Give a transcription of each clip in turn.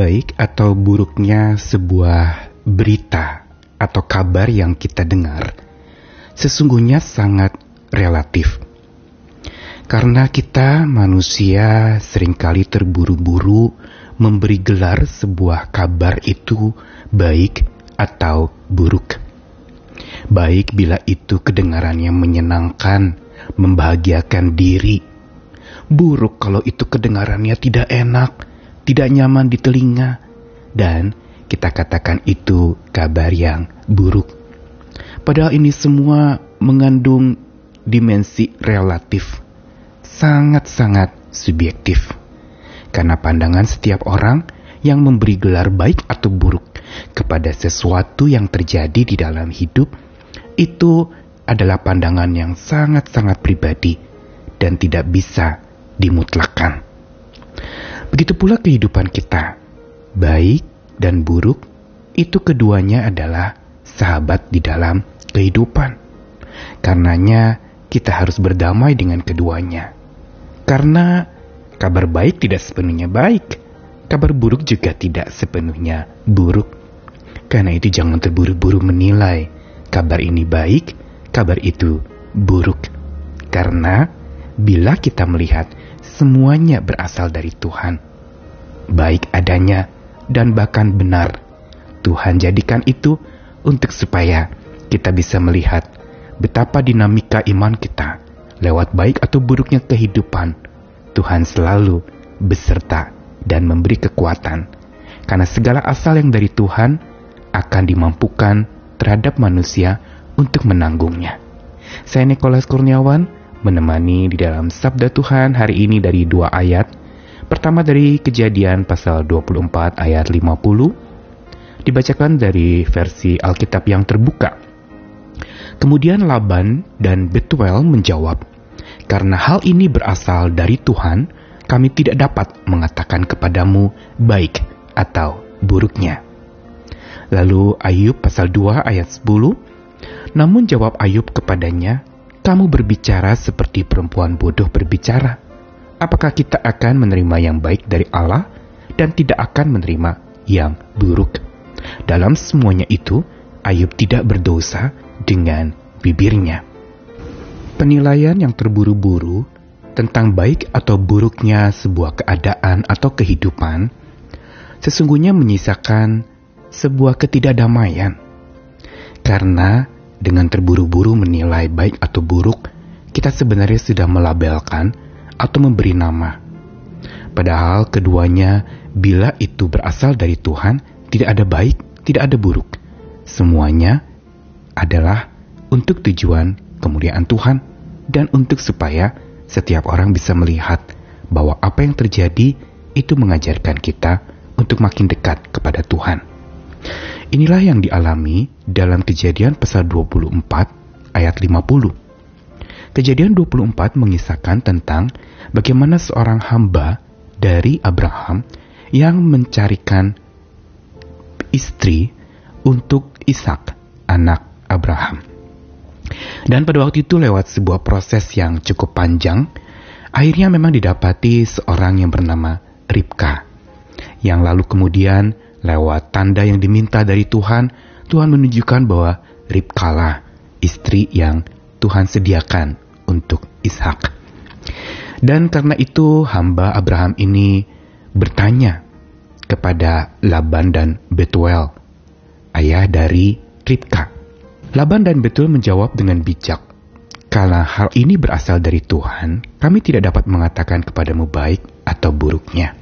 Baik atau buruknya sebuah berita atau kabar yang kita dengar sesungguhnya sangat relatif. Karena kita manusia sering kali terburu-buru memberi gelar sebuah kabar itu baik atau buruk. Baik bila itu kedengarannya menyenangkan, membahagiakan diri. Buruk kalau itu kedengarannya tidak enak, tidak nyaman di telinga, dan kita katakan itu kabar yang buruk. Padahal ini semua mengandung dimensi relatif, sangat-sangat subjektif. Karena pandangan setiap orang yang memberi gelar baik atau buruk kepada sesuatu yang terjadi di dalam hidup itu adalah pandangan yang sangat-sangat pribadi dan tidak bisa dimutlakan. Begitu pula kehidupan kita, baik dan buruk, itu keduanya adalah sahabat di dalam kehidupan. Karenanya, kita harus berdamai dengan keduanya. Karena kabar baik tidak sepenuhnya baik, kabar buruk juga tidak sepenuhnya buruk. Karena itu, jangan terburu-buru menilai kabar ini baik, kabar itu buruk. Karena bila kita melihat semuanya berasal dari Tuhan. Baik adanya dan bahkan benar. Tuhan jadikan itu untuk supaya kita bisa melihat betapa dinamika iman kita lewat baik atau buruknya kehidupan. Tuhan selalu beserta dan memberi kekuatan. Karena segala asal yang dari Tuhan akan dimampukan terhadap manusia untuk menanggungnya. Saya Nikolas Kurniawan, menemani di dalam Sabda Tuhan hari ini dari dua ayat. Pertama dari kejadian pasal 24 ayat 50, dibacakan dari versi Alkitab yang terbuka. Kemudian Laban dan Betuel menjawab, Karena hal ini berasal dari Tuhan, kami tidak dapat mengatakan kepadamu baik atau buruknya. Lalu Ayub pasal 2 ayat 10, namun jawab Ayub kepadanya, kamu berbicara seperti perempuan bodoh berbicara. Apakah kita akan menerima yang baik dari Allah dan tidak akan menerima yang buruk? Dalam semuanya itu, Ayub tidak berdosa dengan bibirnya. Penilaian yang terburu-buru tentang baik atau buruknya sebuah keadaan atau kehidupan sesungguhnya menyisakan sebuah ketidakdamaian. Karena dengan terburu-buru menilai baik atau buruk, kita sebenarnya sudah melabelkan atau memberi nama. Padahal keduanya, bila itu berasal dari Tuhan, tidak ada baik, tidak ada buruk. Semuanya adalah untuk tujuan kemuliaan Tuhan dan untuk supaya setiap orang bisa melihat bahwa apa yang terjadi itu mengajarkan kita untuk makin dekat kepada Tuhan. Inilah yang dialami dalam kejadian pasal 24 ayat 50. Kejadian 24 mengisahkan tentang bagaimana seorang hamba dari Abraham yang mencarikan istri untuk Ishak, anak Abraham. Dan pada waktu itu lewat sebuah proses yang cukup panjang, akhirnya memang didapati seorang yang bernama Ribka, yang lalu kemudian Lewat tanda yang diminta dari Tuhan, Tuhan menunjukkan bahwa Ribkalah istri yang Tuhan sediakan untuk Ishak. Dan karena itu hamba Abraham ini bertanya kepada Laban dan Betuel, ayah dari Ribka. Laban dan Betuel menjawab dengan bijak, Karena hal ini berasal dari Tuhan, kami tidak dapat mengatakan kepadamu baik atau buruknya.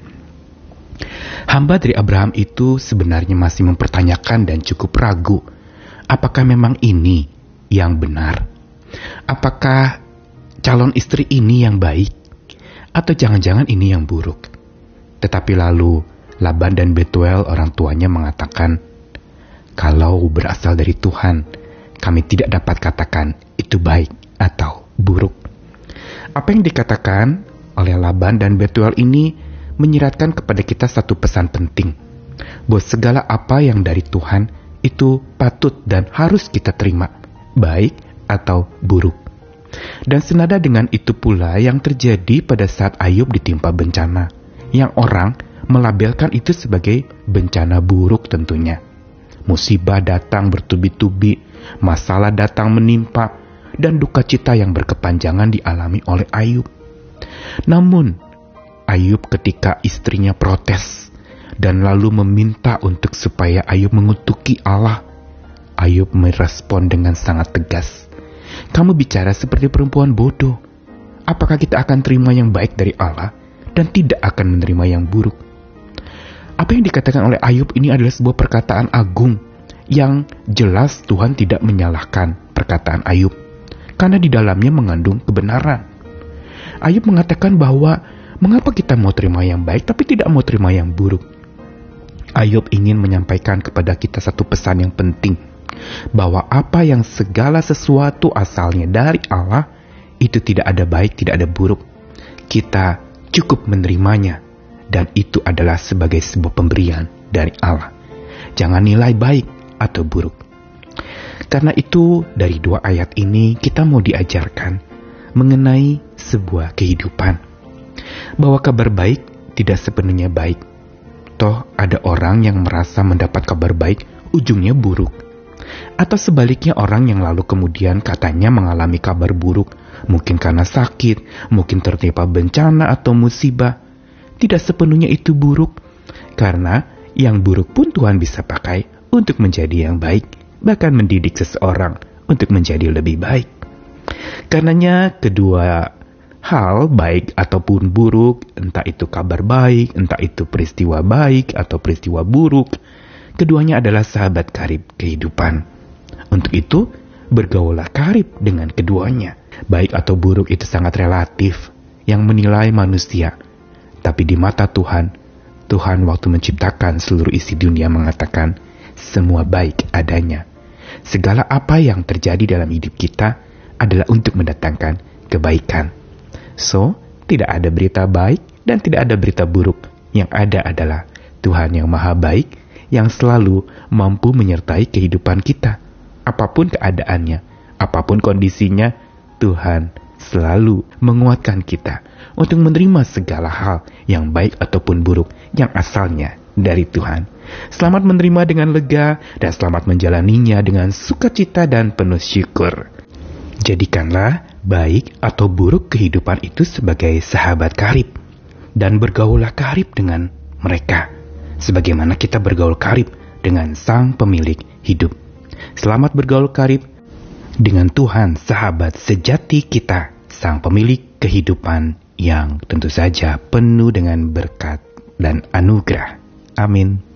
Hamba dari Abraham itu sebenarnya masih mempertanyakan dan cukup ragu, apakah memang ini yang benar? Apakah calon istri ini yang baik? Atau jangan-jangan ini yang buruk? Tetapi lalu Laban dan Betuel orang tuanya mengatakan, kalau berasal dari Tuhan, kami tidak dapat katakan itu baik atau buruk. Apa yang dikatakan oleh Laban dan Betuel ini menyiratkan kepada kita satu pesan penting, bahwa segala apa yang dari Tuhan itu patut dan harus kita terima, baik atau buruk. Dan senada dengan itu pula yang terjadi pada saat Ayub ditimpa bencana, yang orang melabelkan itu sebagai bencana buruk tentunya. Musibah datang bertubi-tubi, masalah datang menimpa, dan duka cita yang berkepanjangan dialami oleh Ayub. Namun, Ayub ketika istrinya protes dan lalu meminta untuk supaya Ayub mengutuki Allah, Ayub merespon dengan sangat tegas. Kamu bicara seperti perempuan bodoh. Apakah kita akan terima yang baik dari Allah dan tidak akan menerima yang buruk? Apa yang dikatakan oleh Ayub ini adalah sebuah perkataan agung yang jelas Tuhan tidak menyalahkan perkataan Ayub karena di dalamnya mengandung kebenaran. Ayub mengatakan bahwa mengapa kita mau terima yang baik tapi tidak mau terima yang buruk. Ayub ingin menyampaikan kepada kita satu pesan yang penting bahwa apa yang segala sesuatu asalnya dari Allah itu tidak ada baik, tidak ada buruk. Kita cukup menerimanya dan itu adalah sebagai sebuah pemberian dari Allah. Jangan nilai baik atau buruk. Karena itu, dari dua ayat ini kita mau diajarkan mengenai sebuah kehidupan. Bahwa kabar baik tidak sepenuhnya baik. Toh ada orang yang merasa mendapat kabar baik, ujungnya buruk. Atau sebaliknya orang yang lalu kemudian katanya mengalami kabar buruk, mungkin karena sakit, mungkin tertimpa bencana atau musibah, tidak sepenuhnya itu buruk, karena yang buruk pun Tuhan bisa pakai untuk menjadi yang baik, bahkan mendidik seseorang untuk menjadi lebih baik. Karenanya kedua hal baik ataupun buruk, entah itu kabar baik, entah itu peristiwa baik atau peristiwa buruk, keduanya adalah sahabat karib kehidupan. Untuk itu, bergaulah karib dengan keduanya. Baik atau buruk itu sangat relatif, yang menilai manusia tapi di mata Tuhan, Tuhan waktu menciptakan seluruh isi dunia mengatakan, semua baik adanya. Segala apa yang terjadi dalam hidup kita adalah untuk mendatangkan kebaikan. So, tidak ada berita baik dan tidak ada berita buruk. Yang ada adalah Tuhan yang maha baik yang selalu mampu menyertai kehidupan kita. Apa pun keadaannya, apa pun kondisinya, Tuhan selalu menguatkan kita untuk menerima segala hal yang baik ataupun buruk yang asalnya dari Tuhan. Selamat menerima dengan lega dan selamat menjalaninya dengan sukacita dan penuh syukur. Jadikanlah baik atau buruk kehidupan itu sebagai sahabat karib dan bergaullah karib dengan mereka sebagaimana kita bergaul karib dengan sang pemilik hidup. Selamat bergaul karib dengan Tuhan sahabat sejati kita, sang pemilik kehidupan yang tentu saja penuh dengan berkat dan anugerah. Amin.